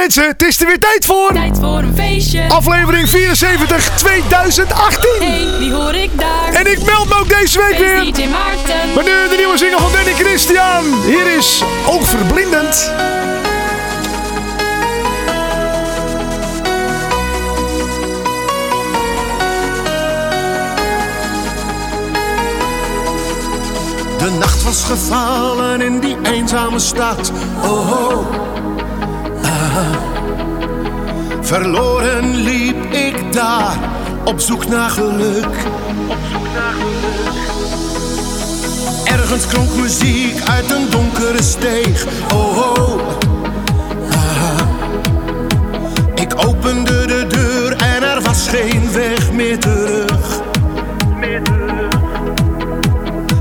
mensen, het is er weer tijd voor. Tijd voor een feestje. Aflevering 74 2018. Hey, wie hoor ik daar? En ik meld me ook deze week weer. DJ Maarten. Maar nu de nieuwe single van Danny Christian. Hier is Oogverblindend. De nacht was gevallen in die eenzame stad. Oh, oh. Verloren liep ik daar op zoek naar geluk. Ergens klonk muziek uit een donkere steeg. Oh, oh. Ah. Ik opende de deur en er was geen weg meer terug.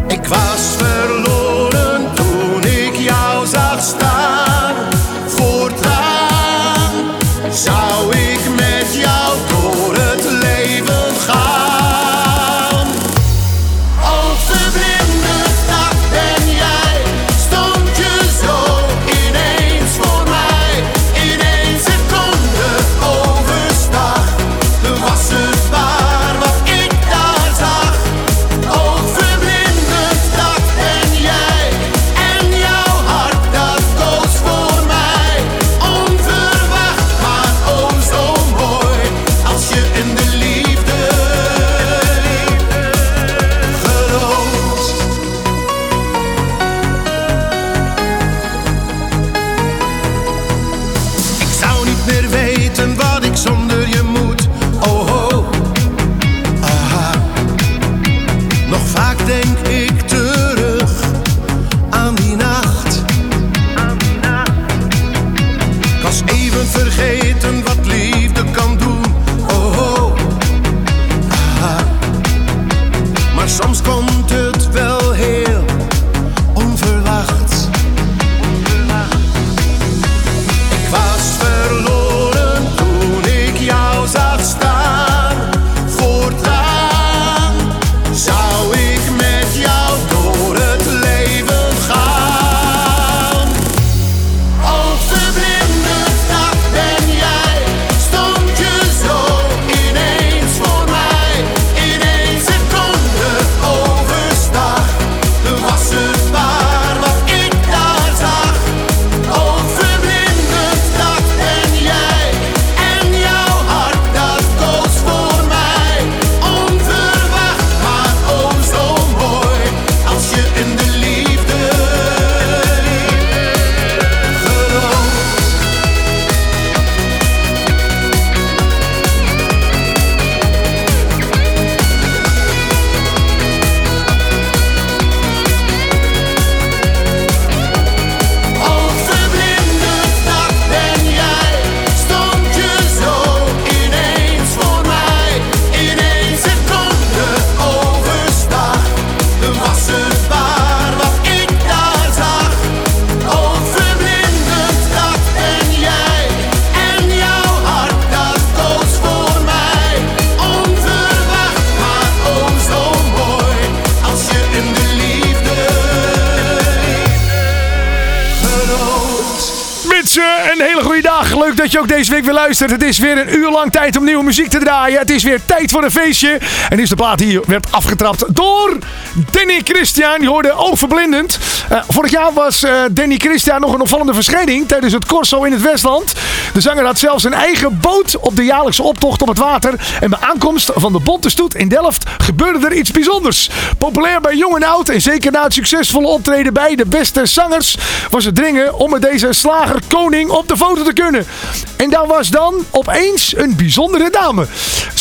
Ik was verloren toen ik jou zag staan. Mensen, een hele goede dag. Leuk dat je ook deze week weer luistert. Het is weer een uur lang tijd om nieuwe muziek te draaien. Het is weer tijd voor een feestje. En is de plaat die werd afgetrapt door Danny Christian. Je hoorde overblindend. Eh, vorig jaar was eh, Danny Christian nog een opvallende verschijning tijdens het Corso in het Westland. De zanger had zelfs een eigen boot op de jaarlijkse optocht op het water. En bij aankomst van de Bonte Stoet in Delft gebeurde er iets bijzonders. Populair bij jong en oud en zeker na het succesvolle optreden bij de beste zangers was het dringen om met deze slagerkoning op de foto te kunnen. En daar was dan opeens een bijzondere dame.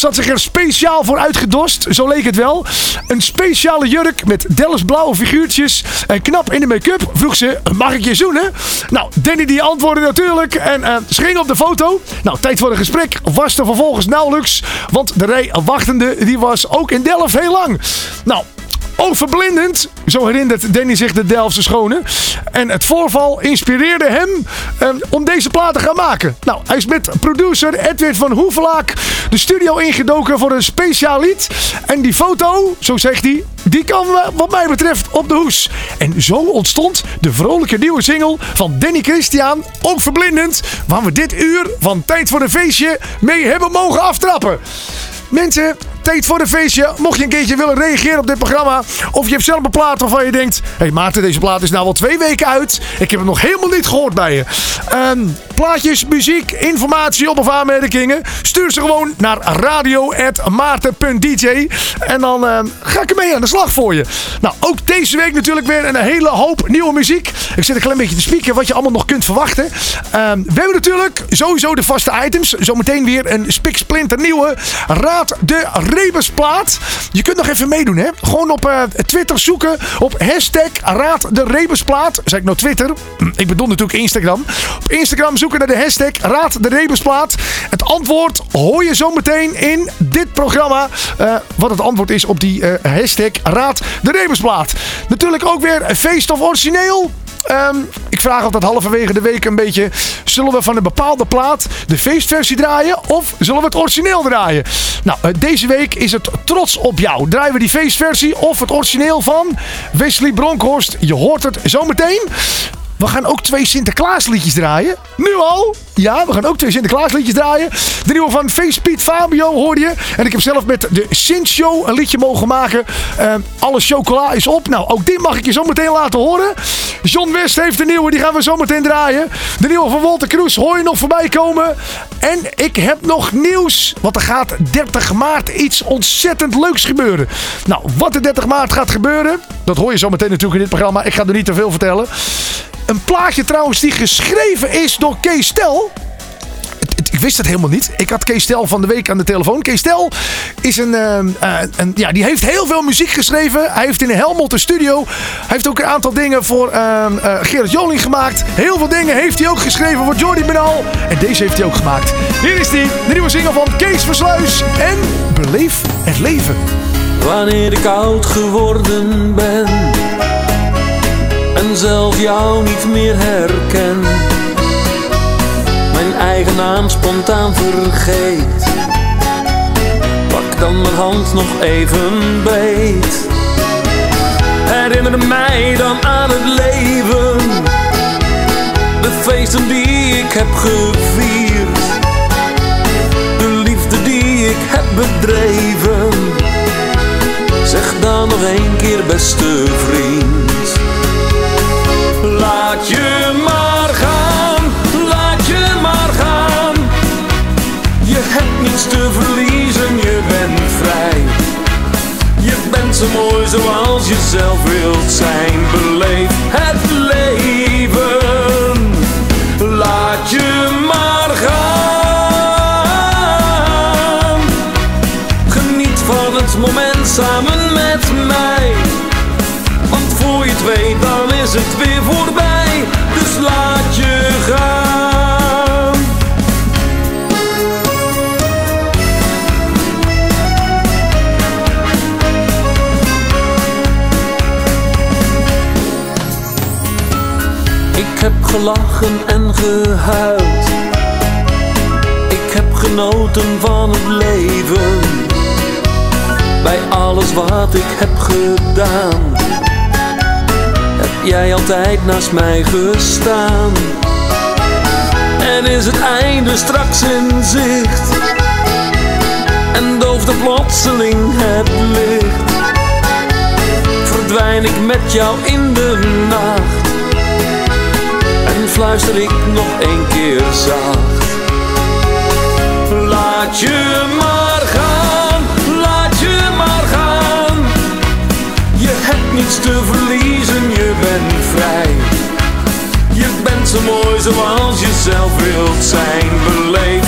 Had zich er speciaal voor uitgedost, zo leek het wel. Een speciale jurk met Delfts blauwe figuurtjes en knap in de make-up vroeg ze, mag ik je zoenen? Nou, Danny die antwoordde natuurlijk en eh, ze ging op de foto. Nou, tijd voor een gesprek was er vervolgens nauwelijks, want de rij wachtende die was ook in Delft heel lang. Nou, Overblindend, zo herinnert Danny zich de Delftse schone. En het voorval inspireerde hem eh, om deze plaat te gaan maken. Nou, hij is met producer Edwin van Hoevelaak de studio ingedoken voor een speciaal lied. En die foto, zo zegt hij, die kan wat mij betreft op de hoes. En zo ontstond de vrolijke nieuwe single van Danny Christian, ook verblindend, waar we dit uur van Tijd voor een Feestje mee hebben mogen aftrappen. Mensen, tijd voor een feestje. Mocht je een keertje willen reageren op dit programma. Of je hebt zelf een plaat waarvan je denkt... Hé hey Maarten, deze plaat is nou al twee weken uit. Ik heb hem nog helemaal niet gehoord bij je. Ehm, plaatjes, muziek, informatie op of aanmerkingen. Stuur ze gewoon naar radio.maarten.dj. En dan ehm, ga ik ermee aan de slag voor je. Nou, ook deze week natuurlijk weer een hele hoop nieuwe muziek. Ik zit een klein beetje te spieken wat je allemaal nog kunt verwachten. Ehm, we hebben natuurlijk sowieso de vaste items. Zometeen weer een spiksplinter nieuwe. Raad de Rebusplaat. Je kunt nog even meedoen, hè? Gewoon op eh, Twitter zoeken op hashtag Raad de Rebusplaat. Zeg ik nou Twitter? Hm, Ik bedoel natuurlijk Instagram. Op Instagram zoeken naar de hashtag Raad de Rebusplaat. Het antwoord hoor je zometeen in dit programma. eh, wat het antwoord is op die eh, hashtag Raad de Rebusplaat. Natuurlijk ook weer feest of origineel. Ehm, ik vraag altijd halverwege de week een beetje: zullen we van een bepaalde plaat de feestversie draaien of zullen we het origineel draaien? Nou, eh, deze week is het trots op jou. Draaien we die feestversie of het origineel van Wesley Bronkhorst? Je hoort het zometeen. We gaan ook twee Sinterklaasliedjes draaien. Nu al? Ja, we gaan ook twee Sinterklaasliedjes draaien. De nieuwe van Face Piet Fabio hoorde je. En ik heb zelf met de Sint Show een liedje mogen maken. Eh, alle chocola is op. Nou, ook die mag ik je zo meteen laten horen. John West heeft de nieuwe, die gaan we zo meteen draaien. De nieuwe van Walter Kroes hoor je nog voorbij komen. En ik heb nog nieuws. Want er gaat 30 maart iets ontzettend leuks gebeuren. Nou, wat er 30 maart gaat gebeuren, dat hoor je zo meteen natuurlijk in dit programma. Ik ga er niet te veel vertellen. Een plaatje trouwens die geschreven is door Kees Stel. Ik wist het helemaal niet. Ik had Kees Stel van de week aan de telefoon. Kees Stel is een, ehm, eh, een, ja, die heeft heel veel muziek geschreven. Hij heeft in Helmond een studio. Heeft ook een aantal dingen voor eh, Gerrit Joling gemaakt. Heel veel dingen heeft hij ook geschreven voor Jordi Benal. En deze heeft hij ook gemaakt. Hier is hij, de nieuwe single van Kees Versluis. En Beleef het leven. Wanneer ik oud geworden ben zelf jou niet meer herken, mijn eigen naam spontaan vergeet, pak dan mijn hand nog even beet. Herinner mij dan aan het leven, de feesten die ik heb gevierd, de liefde die ik heb bedreven. Zeg dan nog een keer, beste vriend. Zo mooi zoals je zelf wilt zijn. Beleef gelachen en gehuild. Ik heb genoten van het leven. Bij alles wat ik heb gedaan, heb jij altijd naast mij gestaan. En is het einde straks in zicht? En dooft er plotseling het licht? Verdwijn ik met jou in de nacht? En fluister ik nog een keer zacht? Laat je maar gaan, laat je maar gaan. Je hebt niets te verliezen, je bent vrij. Je bent zo mooi zoals je zelf wilt zijn. Beleef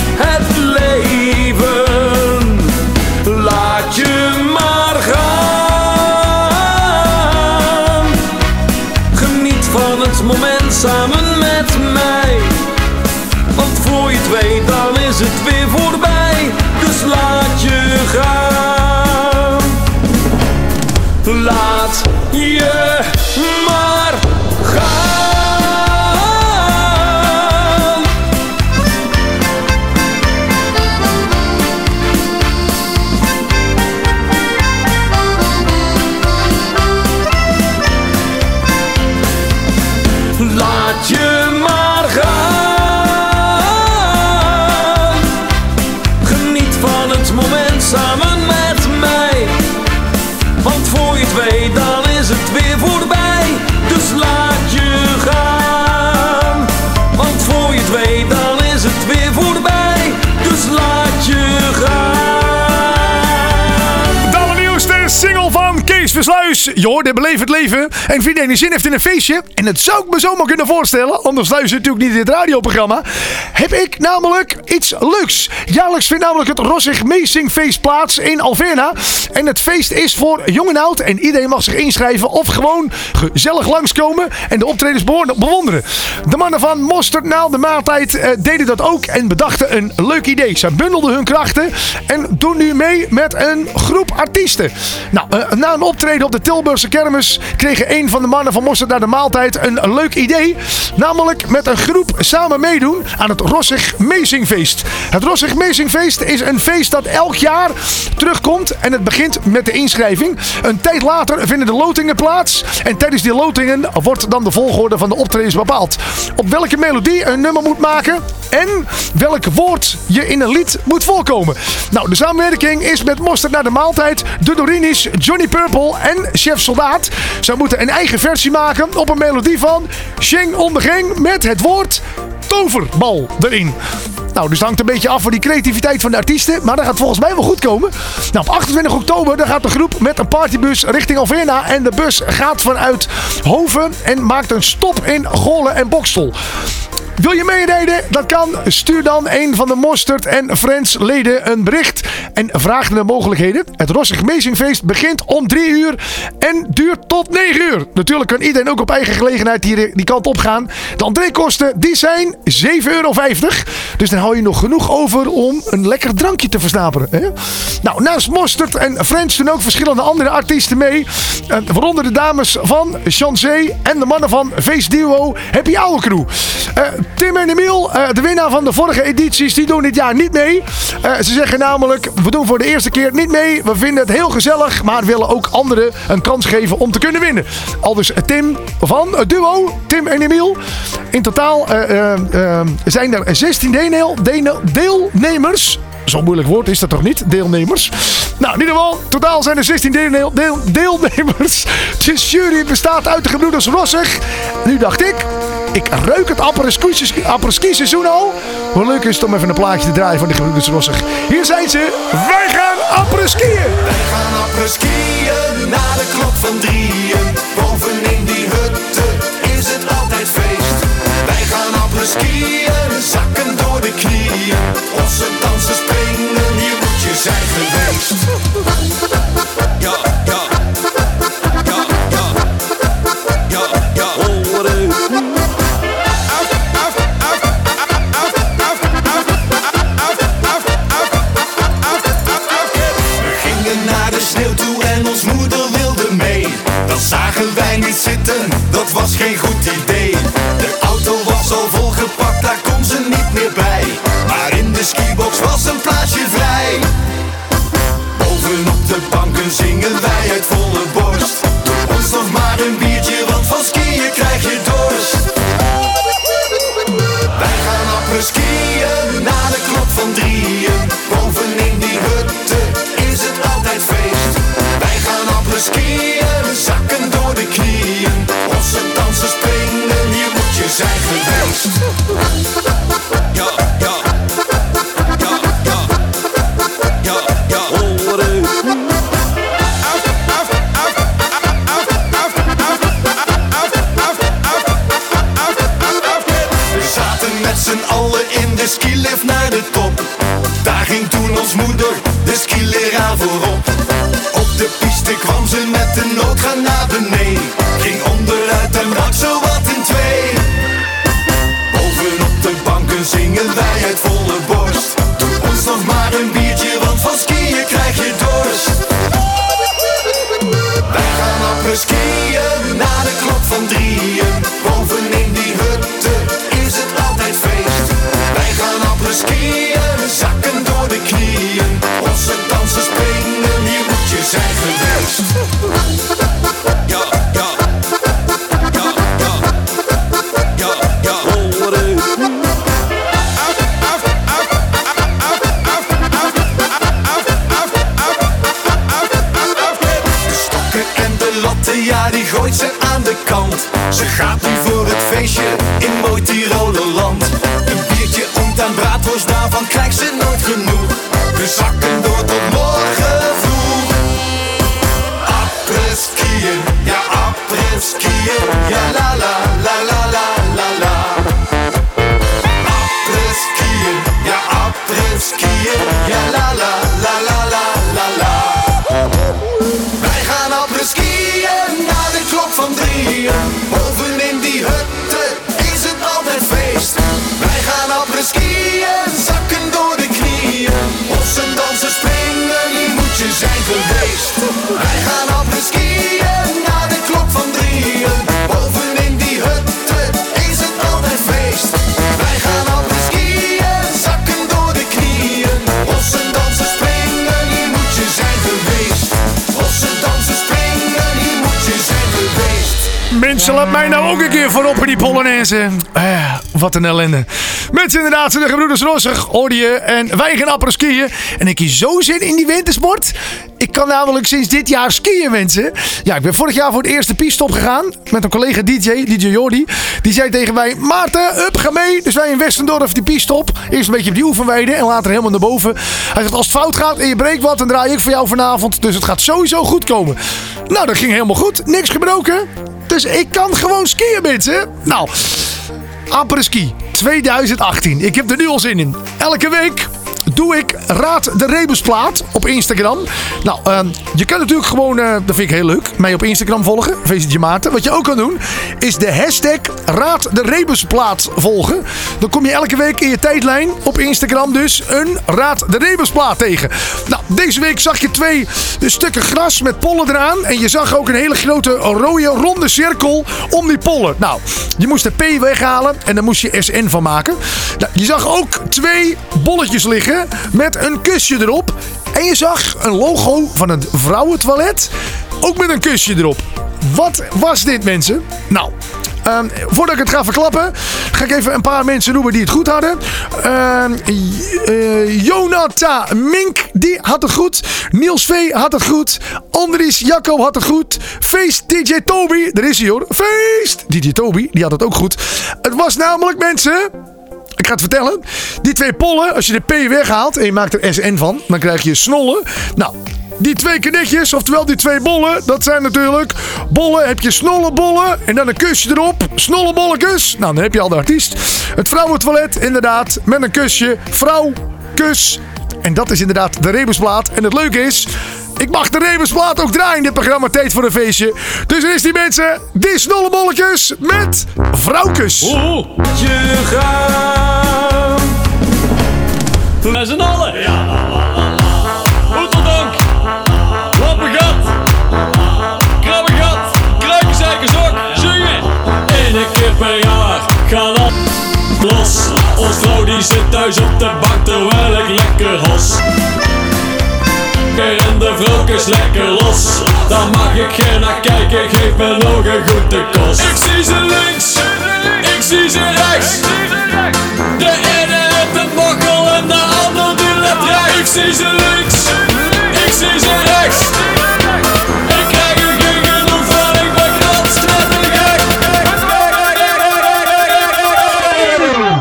Je hoorde Beleef het Leven. En wie die zin heeft in een feestje, en dat zou ik me zomaar kunnen voorstellen, anders luister je natuurlijk niet in dit radioprogramma, heb ik namelijk iets leuks. Jaarlijks vindt namelijk het Rossig Meesingfeest plaats in Alverna. En het feest is voor jong en oud en iedereen mag zich inschrijven of gewoon gezellig langskomen en de optredens bewonderen. De mannen van Mosterd na de maaltijd eh, deden dat ook en bedachten een leuk idee. Ze bundelden hun krachten en doen nu mee met een groep artiesten. Nou, eh, na een optreden op de Tilburgse kermis kregen een van de mannen van Mosterd na de maaltijd een leuk idee. Namelijk met een groep samen meedoen aan het Rossig Meesingfeest. Het Rossig Meesingfeest is een feest dat elk jaar terugkomt en het begint met de inschrijving. Een tijd later vinden de lotingen plaats en tijdens die lotingen wordt dan de volgorde van de optredens bepaald. Op welke melodie een nummer moet maken en welk woord je in een lied moet voorkomen. Nou, de samenwerking is met Mosterd naar de maaltijd, de Dorinis, Johnny Purple en Chef Soldaat. Zij moeten een eigen versie maken op een melodie van Sheng on the Gang met het woord toverbal erin. Nou, dus hangt een beetje af van die creativiteit van de artiesten. Maar dat gaat volgens mij wel goed komen. Nou, op 28 oktober dan gaat de groep met een partybus richting Alverna. En de bus gaat vanuit Hoven en maakt een stop in Golen en Bokstel. Wil je meerijden? Dat kan. Stuur dan een van de Mosterd en Friends leden een bericht en vraag naar de mogelijkheden. Het Rossig Meesingfeest begint om 3 uur en duurt tot 9 uur. Natuurlijk kan iedereen ook op eigen gelegenheid die, die kant op gaan. De entreekosten die zijn 7,50 euro. Dus dan hou je nog genoeg over om een lekker drankje te versnaperen. Hè? Nou, naast Mosterd en Friends doen ook verschillende andere artiesten mee. Eh, waaronder de dames van Chancé en de mannen van Feestduo Happy Hour Crew. Eh, Tim en Emiel, eh, de winnaar van de vorige edities, die doen dit jaar niet mee. Eh, ze zeggen namelijk, we doen voor de eerste keer niet mee. We vinden het heel gezellig, maar willen ook anderen een kans geven om te kunnen winnen. Al dus Tim van het duo, Tim en Emiel. In totaal eh, zijn er 16 deel- deel- deelnemers. Zo'n moeilijk woord is dat toch niet? Deelnemers. Nou, in ieder geval, totaal zijn er 16 deel, deel, deelnemers. De jury bestaat uit de gebroeders Rossig. Nu dacht ik, ik ruik het apres-ski seizoen al. Hoe leuk is het om even een plaatje te draaien van de gebroeders Rossig. Hier zijn ze. Wij gaan apres-skiën. Wij gaan apres-skiën na de klok van drieën. Bovenin die hutte is het altijd feest. Wij gaan apres-skiën, zakken door de knieën. Onze dansen springen, hier moet je zijn geweest. Ja, zagen wij niet zitten, dat was geen goed idee. De auto was al volgepakt, daar kon ze niet meer bij. Maar in de skibox was een plaatsje vrij. Bovenop de banken zingen wij uit volle de skileraar voorop. Op de piste kwam ze met de noodgaan naar beneden. Apres-skiën Gaat u voor het feestje in mooi Tirolerland. Een biertje en braadworst, daarvan krijgt ze nooit genoeg. We zakken Mensen, laat mij nou ook een keer voorop in die Polonaise. Eh, wat een ellende. Mensen, inderdaad, de gebroeders Rossig, hoorde je. En wij gaan apperen skiën. En ik hier zo zin in die wintersport. Ik kan namelijk sinds dit jaar skiën, mensen. Ja, ik ben vorig jaar voor het eerste piste gegaan. Met een collega DJ, DJ Jordi. Die zei tegen mij, Maarten, up, ga mee. Dus wij in Westendorf die piste op. Eerst een beetje op die oefenweide en later helemaal naar boven. Hij zegt, als het fout gaat en je breekt wat, dan draai ik voor jou vanavond. Dus het gaat sowieso goed komen. Nou, dat ging helemaal goed. Niks gebroken. Dus ik kan gewoon skiën, mensen. Nou, Apres-ski 2018. Ik heb er nu al zin in. Elke week doe ik Raad de Rebusplaat op Instagram. Nou, ehm, je kan natuurlijk gewoon, eh, dat vind ik heel leuk, mij op Instagram volgen. VCG Maarten. Wat je ook kan doen, is de hashtag Raad de Rebusplaat volgen. Dan kom je elke week in je tijdlijn op Instagram dus een Raad de Rebusplaat tegen. Nou, deze week zag je twee stukken gras met pollen eraan. En je zag ook een hele grote rode ronde cirkel om die pollen. Nou, je moest de P weghalen en daar moest je SN van maken. Nou, je zag ook twee bolletjes liggen met een kusje erop. En je zag een logo van een vrouwentoilet, ook met een kusje erop. Wat was dit, mensen? Nou, ehm, voordat ik het ga verklappen, ga ik even een paar mensen noemen die het goed hadden. Eh, Jonathan Mink, die had het goed. Niels V had het goed. Andries Jacco had het goed. Feest DJ Toby, daar is hij hoor. Feest DJ Toby, die had het ook goed. Het was namelijk, mensen, ik ga het vertellen. Die twee pollen, als je de P weghaalt en je maakt er SN van, dan krijg je snollen. Nou, die twee knetjes, oftewel die twee bollen, dat zijn natuurlijk bollen. Heb je snollenbollen en dan een kusje erop. Snollenbollenkus. Nou, dan heb je al de artiest. Het vrouwentoilet, inderdaad, met een kusje. Vrouw, kus. En dat is inderdaad de rebusplaat. En het leuke is, ik mag de rebusplaat ook draaien in dit programma Tijd voor een Feestje. Dus er is die mensen, die snollenbolletjes met vrouwkus. Je gaan. Met z'n allen. Oeteldank. Lappengat. Krabbengat. Kruikenzijkersok. Zingen. Eén keer per jaar gaan al los. Ons vrouw die zit thuis op de bank terwijl ik lekker hos. En de vrouwkes lekker los Dan mag ik geen naar kijken, geef me nog een goede kost Ik zie ze links, ik zie ze rechts De rechts Ik zie ze links, ik zie ze rechts Ik krijg van, ik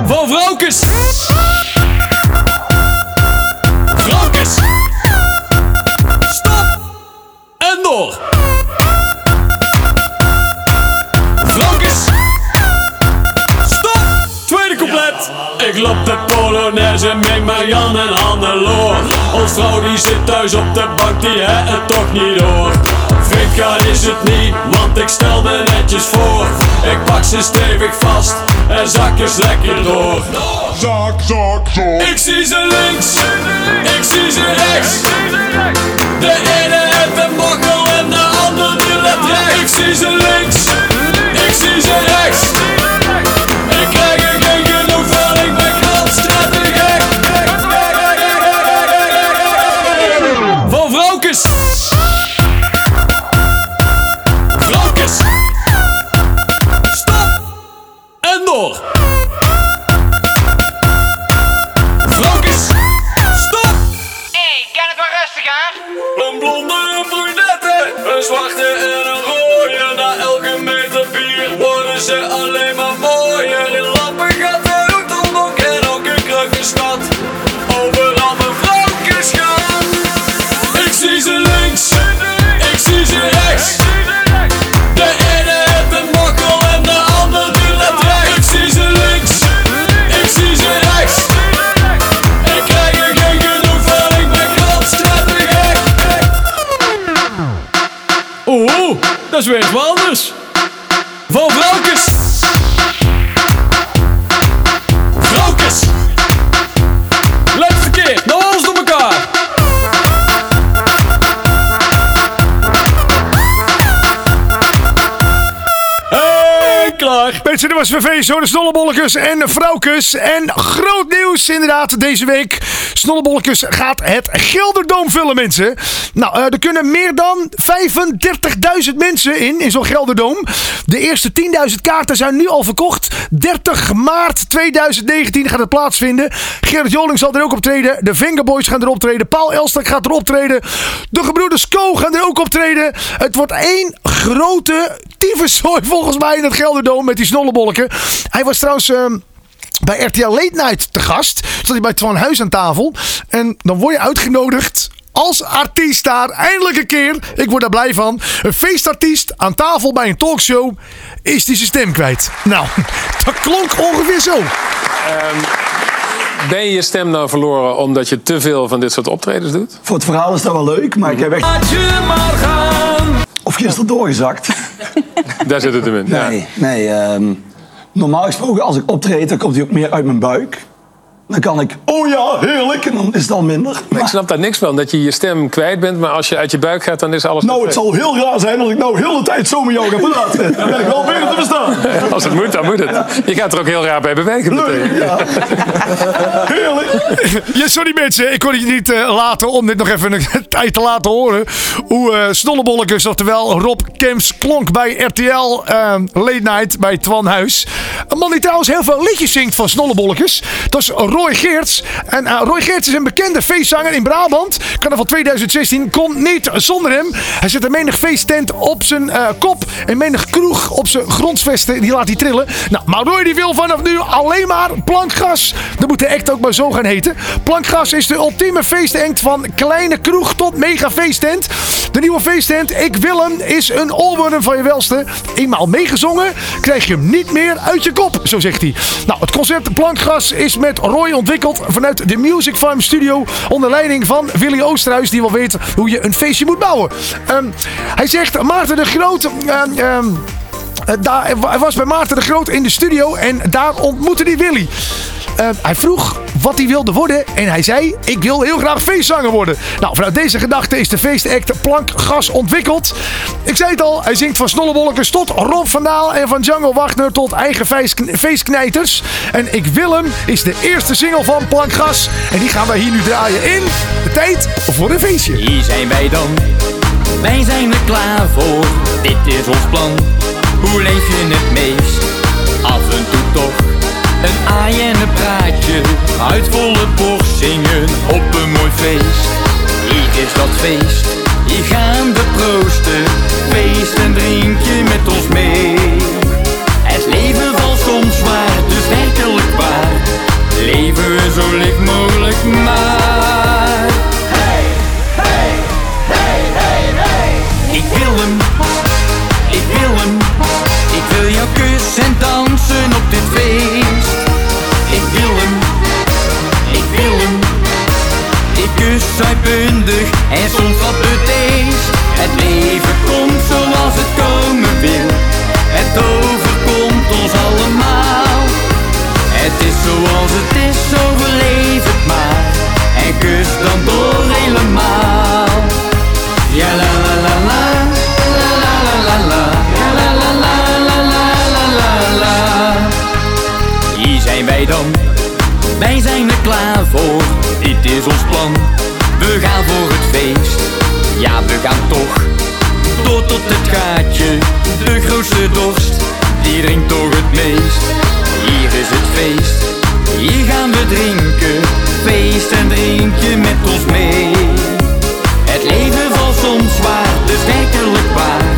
Van vrouwkes Vrouwkes Stop! En door! Vrouwkes! Stop! Tweede couplet! Ik loop de Polonaise, meng Marianne en Hannelore Ons vrouw die zit thuis op de bank, die het het toch niet door Vreemd gaan is het niet, want ik stel me netjes voor Ik pak ze stevig vast en zak eens lekker door Zak, zak, zak. ik zie ze links, ik zie ze rechts. De ene heeft een mokkel en de ander die let rechts. Ik zie ze links, ik zie ze rechts. Zo, de Dollebolletjes en Vrouwkes en Groot nieuws inderdaad deze week. Snollebolletjes gaat het Gelderdoom vullen, mensen. Nou, eh, er kunnen meer dan 35.000 mensen in, in zo'n Gelderdoom. De eerste 10.000 kaarten zijn nu al verkocht. 30 maart 2019 gaat het plaatsvinden. Gerrit Joling zal er ook optreden. De Fingerboys gaan er optreden. Paul Elstak gaat er optreden. De gebroeders Co gaan er ook optreden. Het wordt één grote tyfuszooi volgens mij in het Gelderdoom met die snollebolken. Hij was trouwens... ehm, bij RTL Late Night te gast. Zat hij bij Twan Huis aan tafel. En dan word je uitgenodigd als artiest daar. Eindelijk een keer. Ik word daar blij van. Een feestartiest aan tafel bij een talkshow. Is die zijn stem kwijt. Nou, dat klonk ongeveer zo. Ben je je stem nou verloren omdat je te veel van dit soort optredens doet? Voor het verhaal is dat wel leuk, maar ik heb echt... Laat je maar gaan. Of gisteren doorgezakt. Daar zit het hem in. Ja. Nee, nee. Normaal gesproken, als ik optreed, dan komt hij ook meer uit mijn buik. Dan kan ik, oh ja, heerlijk, en dan is het al minder. Ik snap daar niks van, dat je je stem kwijt bent, maar als je uit je buik gaat, dan is alles nou, het zal heel raar zijn als ik nou heel de tijd zo met jou ga praten. Dan ben ik wel beter te verstaan. Als het moet, dan moet het. Je gaat er ook heel raar bij bewegen. Leuk, ja. Heerlijk. Ja, sorry mensen, ik kon het je niet eh, laten om dit nog even een tijd te laten horen. Hoe eh Snollebollekes, oftewel Rob Kemps, klonk bij RTL eh, Late Night bij Twan Huis. Een man die trouwens heel veel liedjes zingt van Snollebollekes. Dat is Roy Geerts. En eh, Roy Geerts is een bekende feestzanger in Brabant. Van 2016, kon niet zonder hem. Hij zet een menig feesttent op zijn eh, kop. En menig kroeg op zijn grondsvesten. Die laat hij trillen. Nou, maar Roy die wil vanaf nu alleen maar plankgas. Dat moet de act ook maar zo gaan heten. Plankgas is de ultieme feestact van kleine kroeg tot mega feesttent. De nieuwe feesttent Ik Wil Hem is een oorworm van je welste. Eenmaal meegezongen krijg je hem niet meer uit je kop, zo zegt hij. Nou, het concept Plankgas is met Roy ontwikkeld vanuit de Music Farm Studio onder leiding van Willy Oosterhuis, die wel weet hoe je een feestje moet bouwen. Ehm, hij zegt Maarten de Groot. ehm, ehm, eh, daar, hij was bij Maarten de Groot in de studio en daar ontmoette hij Willy. Eh, hij vroeg wat hij wilde worden en hij zei: Ik wil heel graag feestzanger worden. Nou, vanuit deze gedachte is de feestact Plankgas ontwikkeld. Ik zei het al, hij zingt van Snollebollekes tot Rob van Daal en van Django Wagner tot eigen feest- feestknijters. En Ik Wil Hem is de eerste single van Plankgas. En die gaan wij hier nu draaien in de tijd voor een feestje. Hier zijn wij dan, wij zijn er klaar voor. Dit is ons plan, hoe leef je het meest? Af en toe toch, een aai en een praatje. Uit volle borst zingen op een mooi feest. Hier is dat feest, hier gaan we proosten. Feest en drink je met ons mee. Het leven valt soms zwaar, dus werkelijk waar. Leven we zo licht mogelijk maar. Ik wil hem, en soms wat bedeesd. Het leven komt zoals het komen wil, het overkomt ons allemaal. Het is zoals het is, overleef het maar en kus dan door helemaal. Ja la la la la, la la la la la, ja la la la la la la la la. Hier zijn wij dan, wij zijn er klaar voor. Dit is ons plan, we gaan voor het feest. Ja, we gaan toch, door tot het gaatje. De grootste dorst, die drinkt toch het meest. Hier is het feest, hier gaan we drinken. Feest en drink je met ons mee. Het leven valt soms zwaar, dus werkelijk waar.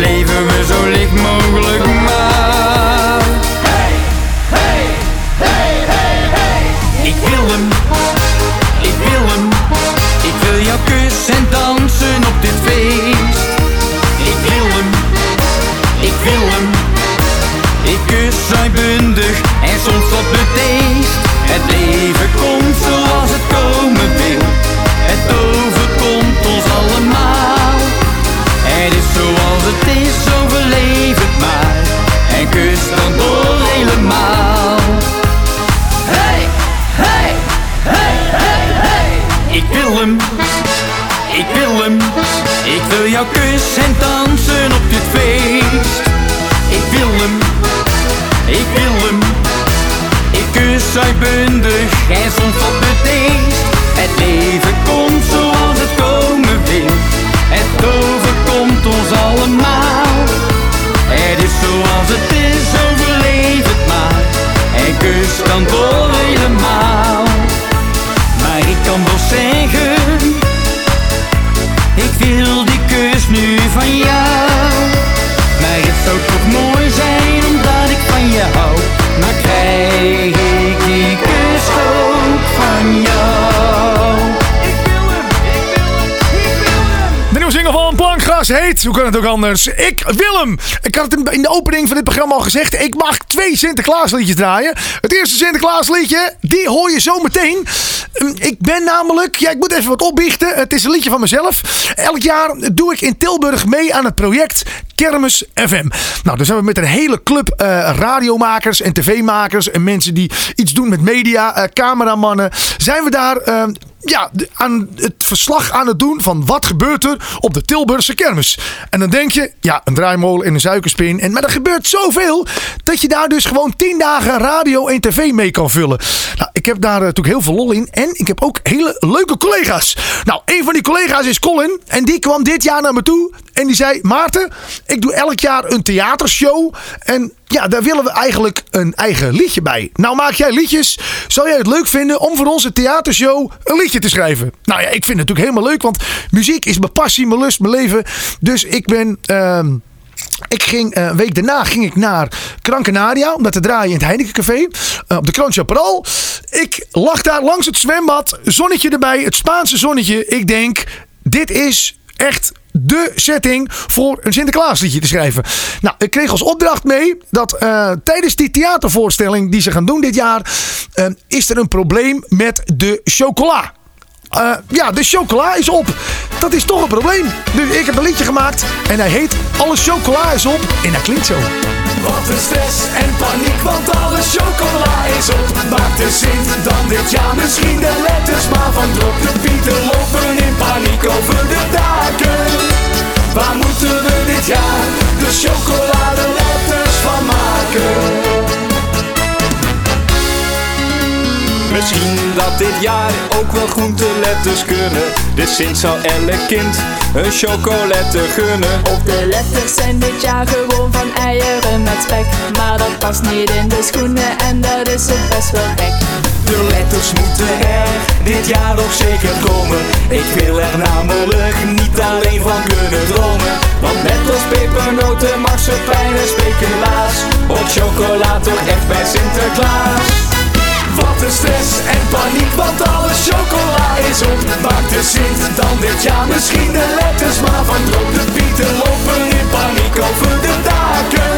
Leven we zo licht mogelijk hoe kan het ook anders? Ik wil hem. Ik had het in de opening van dit programma al gezegd. Ik mag twee Sinterklaasliedjes draaien. Het eerste Sinterklaasliedje, die hoor je zo meteen. Ehm, Ik ben namelijk, ja ik moet even wat opbiechten. Het is een liedje van mezelf. Elk jaar doe ik in Tilburg mee aan het project Kermis FM. Nou, daar zijn we met een hele club eh, radiomakers en tv-makers en mensen die iets doen met media, eh, cameramannen. Zijn we daar eh, ja, aan het verslag aan het doen van wat gebeurt er op de Tilburgse kermis. En dan denk je, ja, een draaimolen en een suikerspin. En, maar er gebeurt zoveel dat je daar dus gewoon 10 dagen radio en tv mee kan vullen. Nou, ik heb daar eh, natuurlijk heel veel lol in. En ik heb ook hele leuke collega's. Nou, een van die collega's is Colin. En die kwam dit jaar naar me toe. En die zei, Maarten, ik doe elk jaar een theatershow. En ja, daar willen we eigenlijk een eigen liedje bij. Nou maak jij liedjes. Zou jij het leuk vinden om voor onze theatershow een liedje te schrijven? Nou ja, ik vind het natuurlijk helemaal leuk. Want muziek is mijn passie, mijn lust, mijn leven. Dus ik ben... ehm, ik ging, eh, een week daarna ging ik naar Krankenaria om dat te draaien in het Heineken Café. eh, op de Krantje Chaparral. Ik lag daar langs het zwembad. Zonnetje erbij. Het Spaanse zonnetje. Ik denk, dit is echt de setting voor een Sinterklaasliedje te schrijven. Nou, ik kreeg als opdracht mee dat eh, tijdens die theatervoorstelling die ze gaan doen dit jaar... eh, is er een probleem met de chocola. Eh, ja, de chocola is op. Dat is toch een probleem. Dus ik heb een liedje gemaakt en hij heet Alle chocola is op. En dat klinkt zo. Wat een stress en paniek, want alle chocola is op. Maakt de Sint dan dit jaar misschien de letters maar van drop. De pieten lopen in paniek over de daken. Waar moeten we dit jaar de chocoladeletters van maken? Misschien dat dit jaar ook wel groenteletters kunnen. De Sint zal elk kind een chocolette gunnen. Op de letters zijn dit jaar gewoon van eieren met spek. Maar dat past niet in de schoenen en dat is het best wel gek. De letters moeten er dit jaar nog zeker komen. Ik wil er namelijk niet alleen van kunnen dromen. Want net als pepernoten, marsepein en speculaas. Hoort chocola toch echt bij Sinterklaas. Wat een stress en paniek, want alle chocola is op. Maakt de Sint dan dit jaar misschien de letters maar van drop. De pieten lopen in paniek over de daken.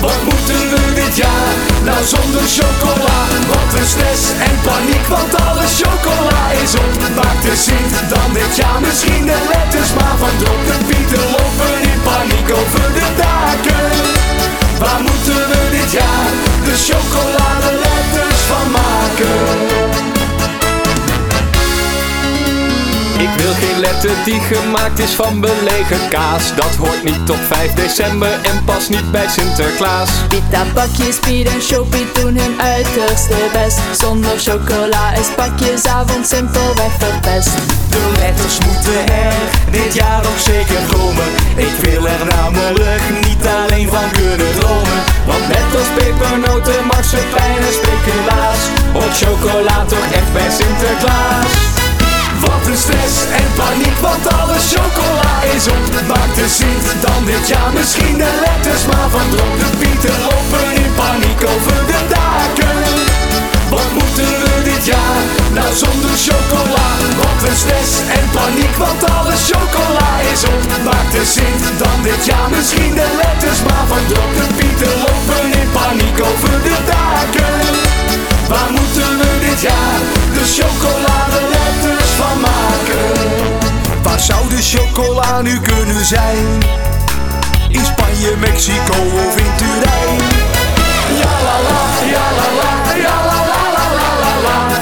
Wat moeten we dit jaar nou zonder chocola? Wat een stress en paniek, want alle chocola is op. Maakt de Sint dan dit jaar misschien de letters maar van drop. De pieten lopen in paniek over de daken. Waar moeten we dit jaar de chocoladeletters van maken? Ik wil geen letter die gemaakt is van belegen kaas. Dat hoort niet op 5 december en past niet bij Sinterklaas. Pita, pakjes, Piet en Shopie doen hun uiterste best. Zonder chocola is pakjesavond simpelweg verpest. De letters moeten er dit jaar ook zeker komen. Ik wil er namelijk niet alleen van kunnen dromen. Want net als pepernoten, marsepein en speculaas Hoort chocola toch echt bij Sinterklaas Wat een stress en paniek, want alle chocola is op de Sint dan dit jaar misschien de letters maar van De pieten lopen in paniek over de daken wat moeten we dit jaar nou zonder chocola? Wat een stress en paniek, want alle chocola is op. Maakt de Sint dan dit jaar misschien de letters maar van drop. De pieten lopen in paniek over de daken. Waar moeten we dit jaar de chocoladeletters van maken? Waar zou de chocola nu kunnen zijn? In Spanje, Mexico of in Turijn? Ja la la, ja la la, ja la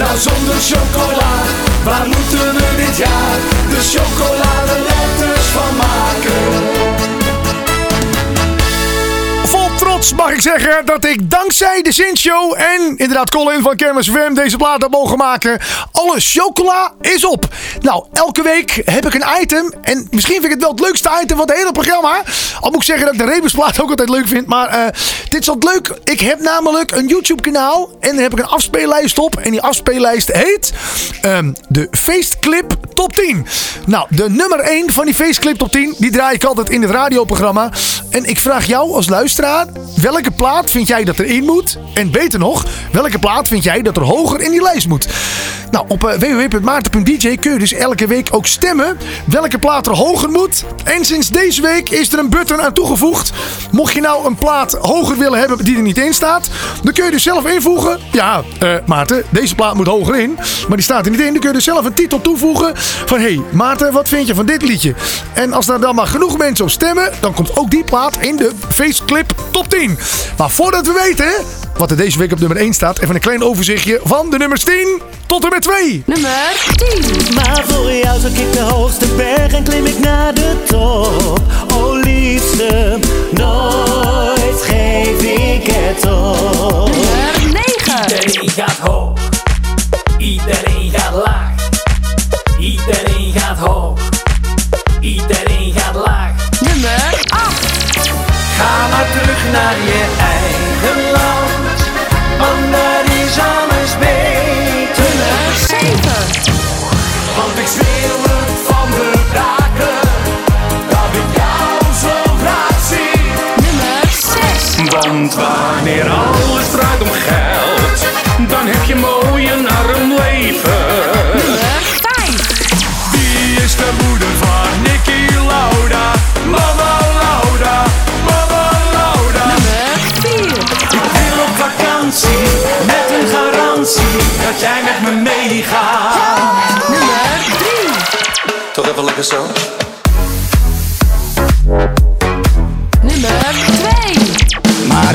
nou zonder chocola? Waar moeten we dit jaar de chocoladeletters van maken? Trots mag ik zeggen dat ik dankzij de Sint Show en inderdaad Colin van Kermis FM deze plaat heb mogen maken. Alle chocola is op. Nou, elke week heb ik een item. En misschien vind ik het wel het leukste item van het hele programma. Al moet ik zeggen dat ik de Rebusplaat ook altijd leuk vind. Maar eh, dit is wat leuk. Ik heb namelijk een YouTube kanaal. En daar heb ik een afspeellijst op. En die afspeellijst heet ehm, de Feestclip Top 10. Nou, de nummer 1 van die Feestclip Top 10. Die draai ik altijd in het radioprogramma. En ik vraag jou als luisteraar. Welke plaat vind jij dat erin moet? En beter nog, welke plaat vind jij dat er hoger in die lijst moet? Nou, op eh, www.maarten.dj kun je dus elke week ook stemmen welke plaat er hoger moet. En sinds deze week is er een button aan toegevoegd. Mocht je nou een plaat hoger willen hebben die er niet in staat, dan kun je dus zelf invoegen. Ja, eh, Maarten, deze plaat moet hoger in, maar die staat er niet in. Dan kun je dus zelf een titel toevoegen van hey, Maarten, wat vind je van dit liedje? En als daar dan maar genoeg mensen op stemmen, dan komt ook die plaat in de Faceclip Top 10. Maar voordat we weten wat er deze week op nummer 1 staat, even een klein overzichtje van de nummers 10 tot en met 2. Nummer 10. Maar voor jou zoek ik de hoogste berg en klim ik naar de top. Oh liefste, nooit geef ik het op. Nummer 9. Iedereen gaat hoog, iedereen gaat laag. Iedereen gaat hoog, Ga maar terug naar je dat jij met me meegaat. Nummer 3. Toch even lekker zo? Nummer 2. Maar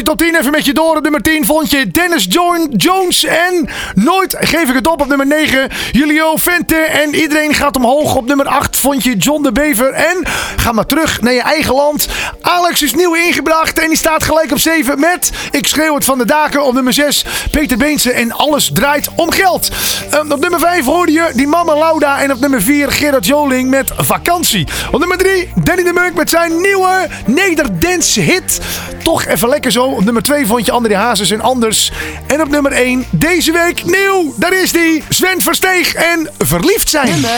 top 10 even met je door. Op nummer 10 vond je Dennis John Jones. En nooit geef ik het op op nummer 9. Julio Vente. En iedereen gaat omhoog. Op nummer 8 vond je John de Bever. En ga maar terug naar je eigen land. Alex is nieuw ingebracht. En die staat gelijk op 7 met Ik schreeuw het van de daken. Op nummer 6 Peter Beense. En alles draait om geld. Ehm, op nummer 5 hoorde je die mama Lauda. En op nummer 4 Gerard Joling met Vakantie. Op nummer 3 Danny de Munk met zijn nieuwe Nederdance hit. Toch even lekker zo. Op nummer 2 vond je André Hazes en Anders. En op nummer 1 deze week nieuw. Daar is die Sven Versteeg en Verliefd zijn. Nummer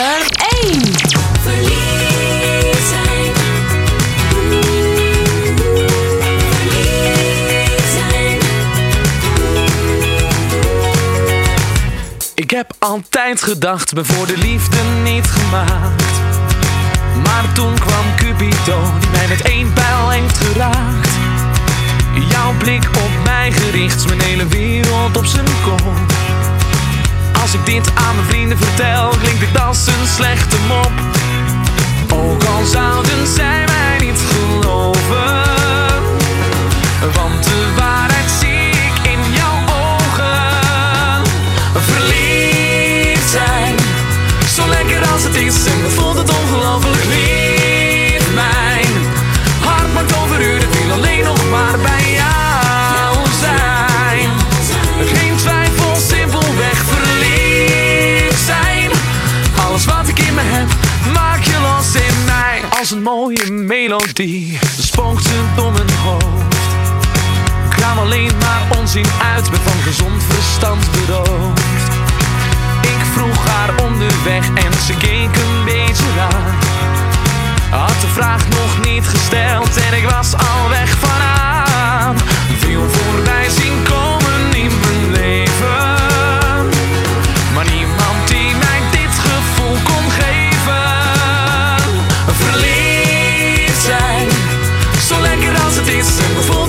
1. Verliefd zijn. Verliefd zijn. Ik heb altijd gedacht, me voor de liefde niet gemaakt. Maar toen kwam Cupido, die mij met één pijl heeft geraakt. Jouw blik op mij gericht, mijn hele wereld op zijn kop. Als ik dit aan mijn vrienden vertel, klinkt het als een slechte mop. Ook al zouden zij mij niet geloven. Want mooie melodie, spookt ze door mijn hoofd. Ik kwam alleen maar onzin uit, ben van gezond verstand beroofd. Ik vroeg haar onderweg en ze keek een beetje raar. Had de vraag nog niet gesteld en ik was al weg van aan. Veel voorbij zien Verliefd zijn, zo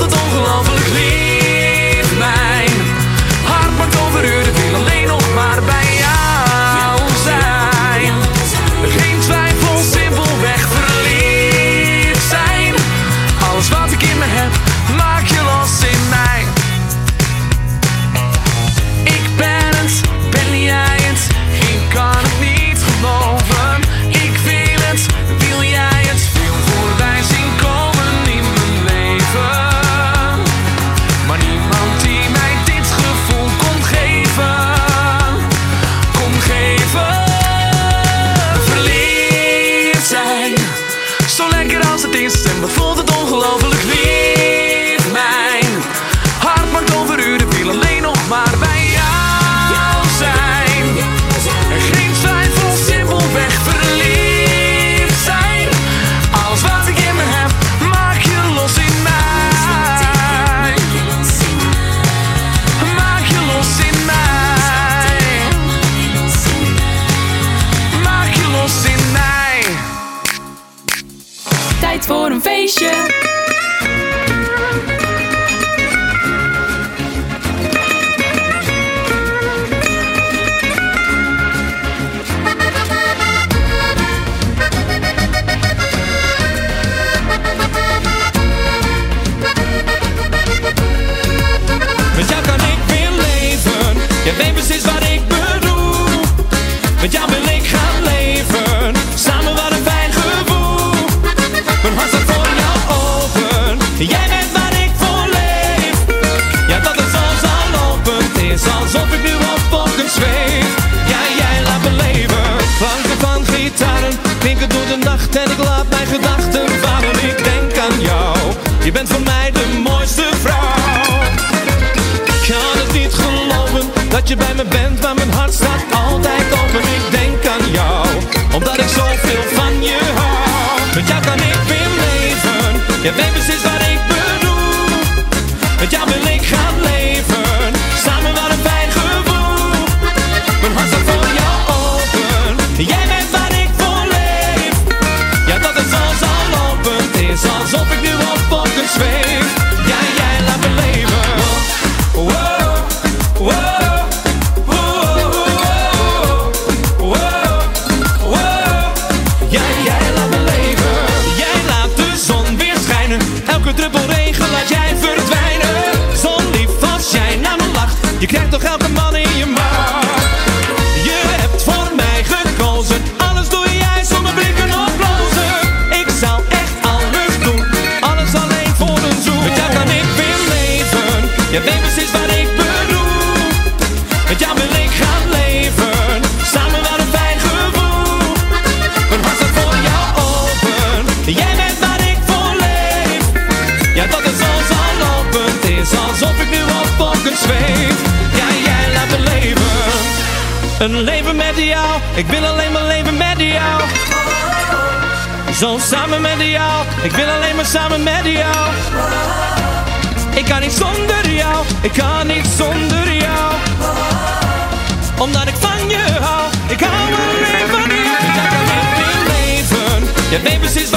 dat je bij me bent, maar mijn hart staat altijd open. Ik denk aan jou, omdat ik zoveel van je hou. Met jou kan ik weer leven, je weet precies wat ik Een leven met jou. Ik wil alleen maar leven met jou. Zo samen met jou. Ik wil alleen maar samen met jou. Ik kan niet zonder jou. Ik kan niet zonder jou. Omdat ik van je hou. Ik hou alleen van jou. Jou kan ik weer leven. Jij weet precies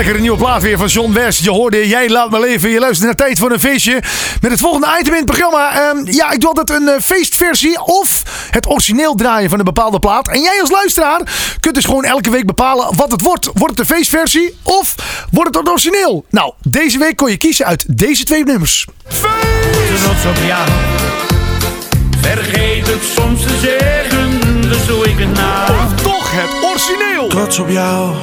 lekkere nieuwe plaat weer van John West. Je hoorde Jij laat me leven. Je luistert naar Tijd voor een feestje. Met het volgende item in het programma. Ehm, ja, ik doe altijd een eh, feestversie of het origineel draaien van een bepaalde plaat. En jij als luisteraar kunt dus gewoon elke week bepalen wat het wordt. Wordt het een feestversie of wordt het het origineel? Nou, deze week kon je kiezen uit deze twee nummers. trots op jou. Vergeet het soms te zeggen, dus doe ik het nou. Of toch het origineel? Trots op jou.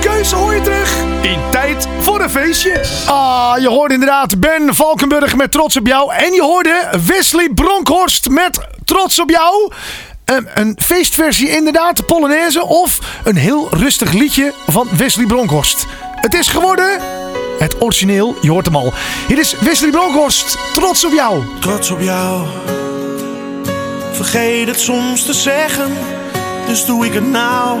Keuze hoor je terug in Tijd voor een feestje. Ah, je hoorde inderdaad Ben Valkenburg met Trots op jou. En je hoorde Wesley Bronkhorst met Trots op jou. Ehm, een feestversie inderdaad, Polonaise. Of een heel rustig liedje van Wesley Bronkhorst. Het is geworden het origineel, je hoort hem al. Hier is Wesley Bronkhorst, Trots op jou. Trots op jou. Vergeet het soms te zeggen, dus doe ik het nou.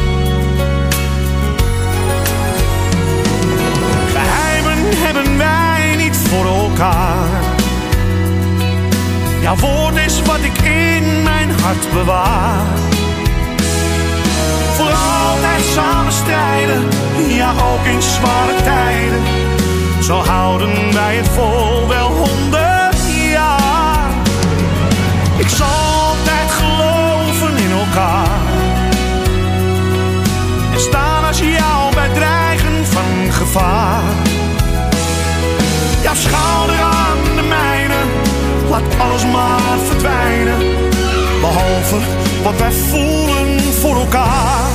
Jouw woord is wat ik in mijn hart bewaar. Voor altijd samen strijden, ja ook in zware tijden. Zo houden wij het vol wel honderd jaar. zal altijd geloven in elkaar. En staan als jou bij dreigen van gevaar. Jouw schouder aan laat alles maar verdwijnen. Behalve wat wij voelen voor elkaar.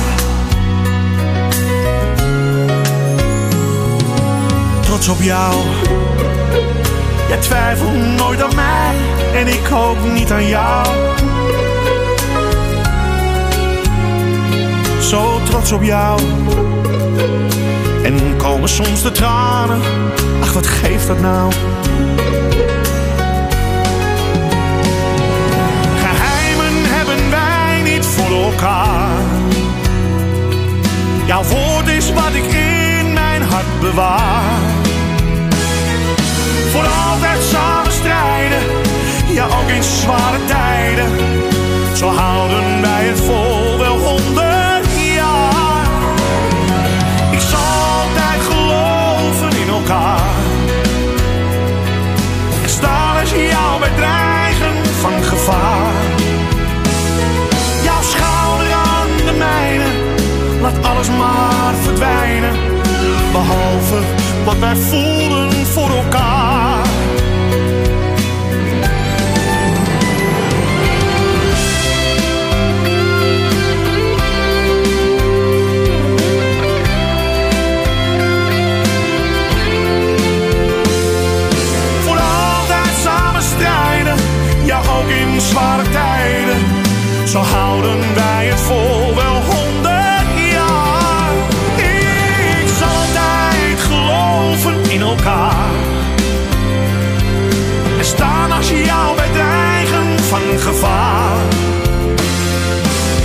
Trots op jou. Jij twijfelt nooit aan mij en ik ook niet aan jou. Zo trots op jou. En komen soms de tranen. Ach, wat geeft dat nou? Jouw woord is wat ik in mijn hart bewaar. Voor altijd samen strijden, ja ook in zware tijden. Zo houden wij het vol alles maar verdwijnen. Behalve wat wij voelen voor elkaar. Voor altijd samen ja ook in zware tijden. Zo gevaar.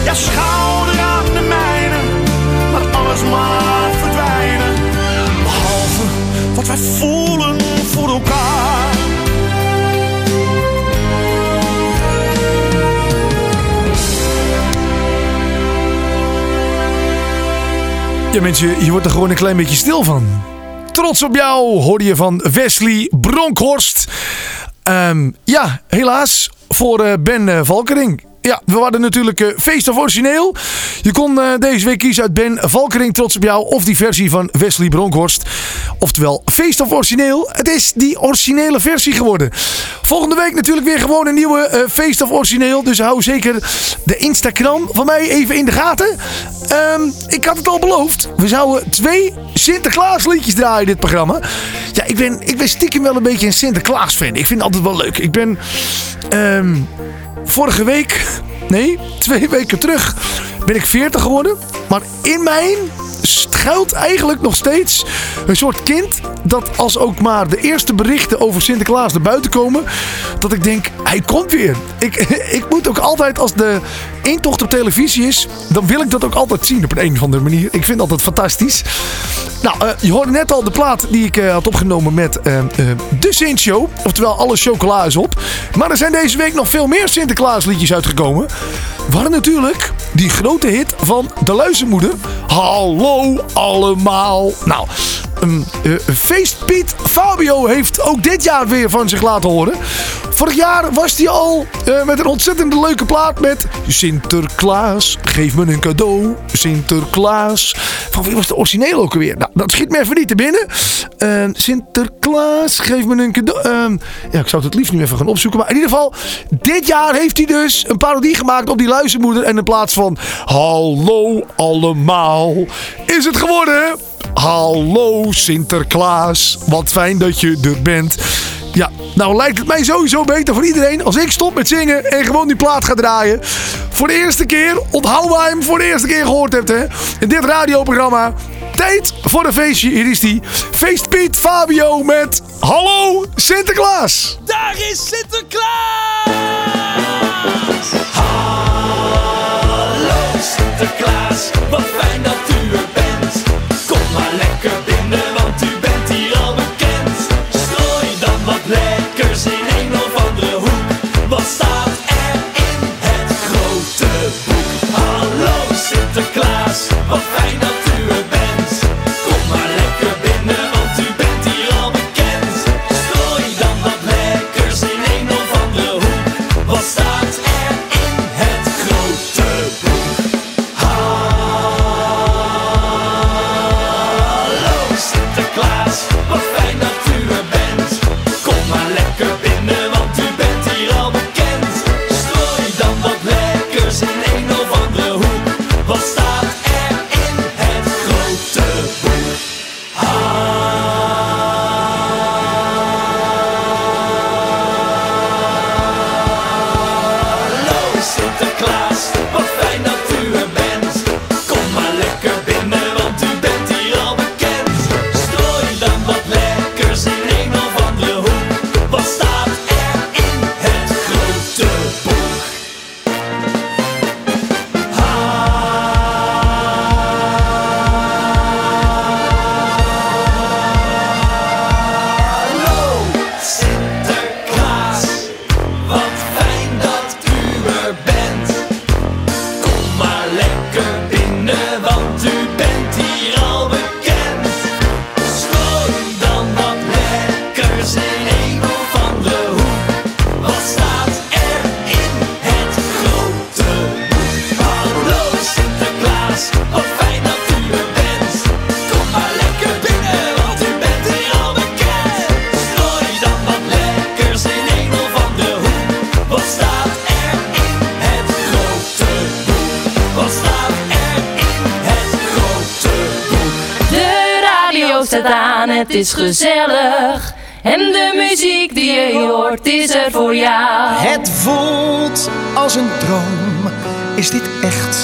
Ja, schouder aan de mijne, laat alles maar verdwijnen. Behalve wat wij voelen voor elkaar. Ja mensen, je wordt er gewoon een klein beetje stil van. Trots op jou hoorde je van Wesley Bronkhorst. Ehm, ja, helaas voor eh, Ben eh, Valkering. Ja, we hadden natuurlijk eh, Feest of Origineel. Je kon eh, deze week kiezen uit Ben Valkering, trots op jou. Of die versie van Wesley Bronkhorst. Oftewel Feest of Origineel. Het is die originele versie geworden. Volgende week natuurlijk weer gewoon een nieuwe eh, Feest of Origineel. Dus hou zeker de Instagram van mij even in de gaten. Ehm, ik had het al beloofd. We zouden twee Sinterklaas liedjes draaien in dit programma. Ja, ik ben, ik ben stiekem wel een beetje een Sinterklaas fan. Ik vind het altijd wel leuk. Ik ben... ehm, vorige week, nee, twee weken terug, ben ik 40 geworden. Maar in mij schuilt eigenlijk nog steeds een soort kind. Dat als ook maar de eerste berichten over Sinterklaas naar buiten komen. Dat ik denk, hij komt weer. Ik, ik moet ook altijd, als de intocht op televisie is. Dan wil ik dat ook altijd zien op een, of andere manier. Ik vind altijd fantastisch. Nou, eh, je hoorde net al de plaat die ik eh, had opgenomen met eh, de Sint Show. Oftewel, alle chocola is op. Maar er zijn deze week nog veel meer Sinterklaas liedjes uitgekomen. Waar natuurlijk die grote hit van De Luizenmoeder. Hallo allemaal. Nou, um, eh, Feestpiet Fabio heeft ook dit jaar weer van zich laten horen. Vorig jaar was hij al eh, met een ontzettend leuke plaat met Sinterklaas, geef me een cadeau. Sinterklaas. Van wie was de origineel ook alweer? Nou, dat schiet me even niet te binnen. Eh, Sinterklaas, geef me een cadeau. Ehm, ja, ik zou het het liefst nu even gaan opzoeken. Maar in ieder geval, dit jaar heeft hij dus een parodie gemaakt op die luizenmoeder. En in plaats van hallo allemaal, is het geworden... Hallo Sinterklaas, wat fijn dat je er bent. Ja, nou lijkt het mij sowieso beter voor iedereen als ik stop met zingen en gewoon die plaat ga draaien. Voor de eerste keer, onthoud waar je hem voor de eerste keer gehoord hebt hè. In dit radioprogramma. Tijd voor een feestje, hier is die. Feest Piet Fabio met Hallo Sinterklaas. Daar is Sinterklaas! Hallo Sinterklaas, is gezellig. En de muziek die je hoort is er voor jou. Het voelt als een droom. Is dit echt?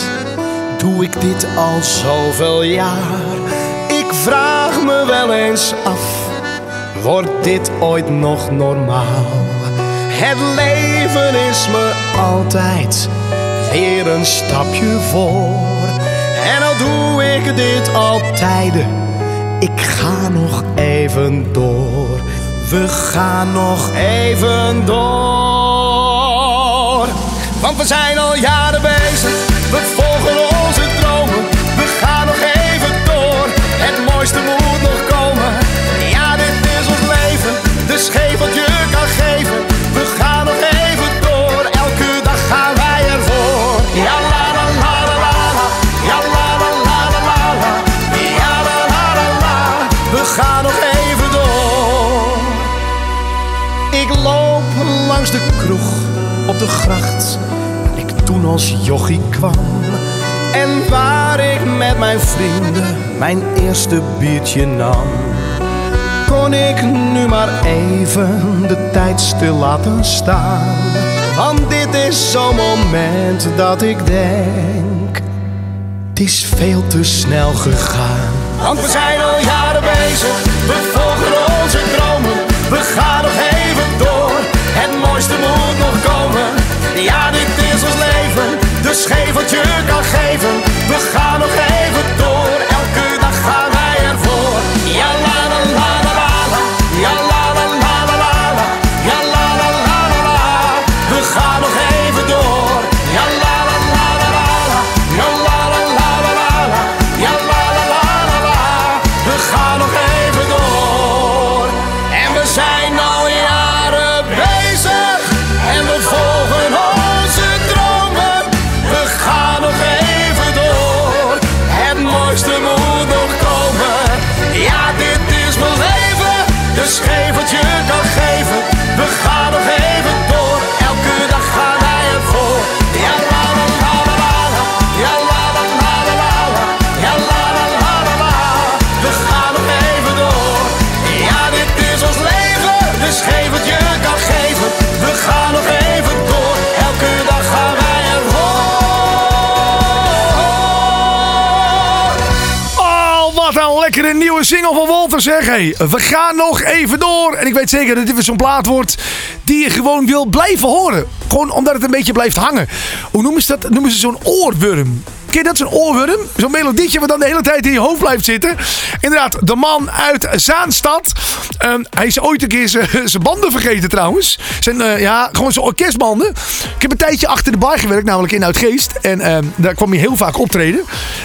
Doe ik dit al zoveel jaar? Ik vraag me wel eens af. Wordt dit ooit nog normaal? Het leven is me altijd weer een stapje voor. En al doe ik dit al tijden, ik ga nog even door. We gaan nog even door. Want we zijn al jaren bezig, op de gracht, waar ik toen als jochie kwam. En waar ik met mijn vrienden mijn eerste biertje nam. Kon ik nu maar even de tijd stil laten staan. Want dit is zo'n moment dat ik denk, het is veel te snel gegaan. Want we zijn al jaren je kan geven. Zeg. Hey, we gaan nog even door. En ik weet zeker dat dit weer zo'n plaat wordt die je gewoon wil blijven horen. Gewoon omdat het een beetje blijft hangen. Hoe noemen ze dat? Noemen ze zo'n oorworm. Ken dat, zo'n oorworm? Zo'n melodietje wat dan de hele tijd in je hoofd blijft zitten. Inderdaad, de man uit Zaanstad. Ehm, hij is ooit een keer zijn- banden vergeten trouwens. Zijn, eh, ja, gewoon zijn orkestbanden. Ik heb een tijdje achter de bar gewerkt, namelijk in Uitgeest. En ehm, daar kwam hij heel vaak optreden.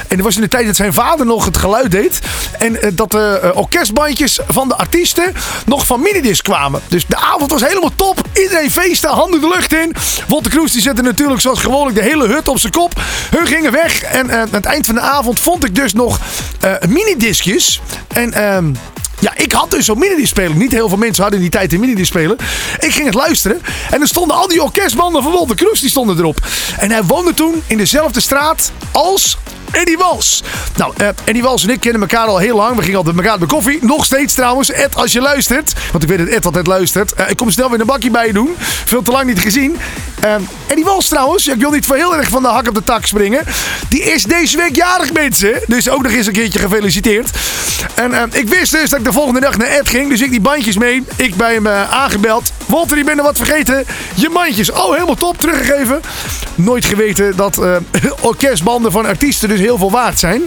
En dat was in de tijd dat zijn vader nog het geluid deed. En eh, dat de eh, orkestbandjes van de artiesten nog van minidisc kwamen. Dus de avond was helemaal top. Iedereen feesten, handen de lucht in. Wolter Kroes die zette natuurlijk zoals gewoonlijk de hele hut op zijn kop. Hun gingen weg. En eh, aan het eind van de avond vond ik dus nog eh minidiscjes. En... ehm ja, ik had dus zo'n minidisc spelen. Niet heel veel mensen hadden in die tijd een minidisc spelen. Ik ging het luisteren. En er stonden al die orkestbanden van Wolter Kroes. Die stonden erop. En hij woonde toen in dezelfde straat als Eddie Wals. Nou, eh, Eddie Wals en ik kennen elkaar al heel lang. We gingen altijd met elkaar de koffie. Nog steeds trouwens. Ed, als je luistert. Want ik weet dat Ed altijd luistert. Eh, ik kom snel weer een bakje bij je doen. Veel te lang niet gezien. Eh, Eddie Wals trouwens. ja, Ik wil niet voor heel erg van de hak op de tak springen. Die is deze week jarig mensen. Dus ook nog eens een keertje gefeliciteerd. En eh, ik wist dus dat ik de volgende dag naar Ed ging. Dus ik die bandjes mee. Ik bij hem aangebeld. Walter, je bent er wat vergeten. Je bandjes. Oh, helemaal top. Teruggegeven. Nooit geweten dat orkestbanden van artiesten dus heel veel waard zijn.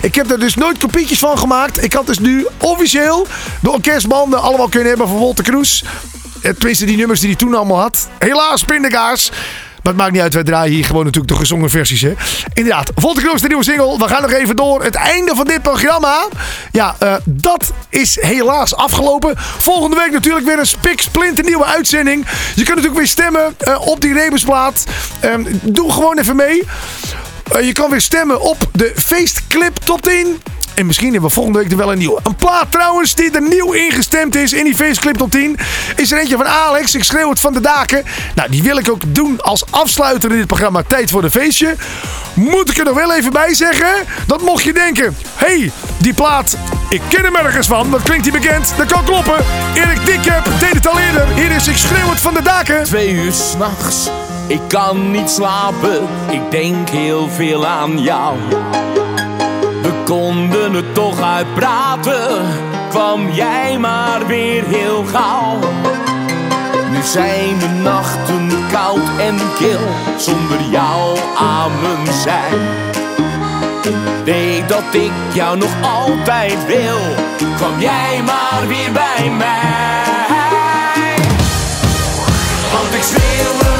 Ik heb er dus nooit kopietjes van gemaakt. Ik had dus nu officieel de orkestbanden allemaal kunnen hebben van Walter Kroes. Tenminste, die nummers die hij toen allemaal had. Helaas, pindakaas. Maar het maakt niet uit, wij draaien hier gewoon natuurlijk de gezongen versies. Hè? Inderdaad, Volter Kroos, de nieuwe single. We gaan nog even door. Het einde van dit programma. Ja, eh, dat is helaas afgelopen. Volgende week natuurlijk weer een spik splinter nieuwe uitzending. Je kunt natuurlijk weer stemmen eh, op die Rebusplaat. Ehm, doe gewoon even mee. Eh, je kan weer stemmen op de feestclip top 10. En misschien hebben we volgende week er wel een nieuwe. Een plaat trouwens die er nieuw ingestemd is in die feestclip top 10. Is er eentje van Alex. Ik schreeuw het van de daken. Nou, die wil ik ook doen als afsluiter in dit programma Tijd voor de Feestje. Moet ik er nog wel even bij zeggen? Dat mocht je denken. hey, die plaat. Ik ken hem ergens van. Dat klinkt hij bekend. Dat kan kloppen. Erik Dikkep deed het al eerder. Hier is Ik schreeuw het van de daken. Twee uur s'nachts ik kan niet slapen, ik denk heel veel aan jou. We konden het toch uitpraten, kwam jij maar weer heel gauw. Nu zijn de nachten koud en kil, zonder jou aan mijn zij. Weet dat ik jou nog altijd wil, kwam jij maar weer bij mij. Want ik schreeuw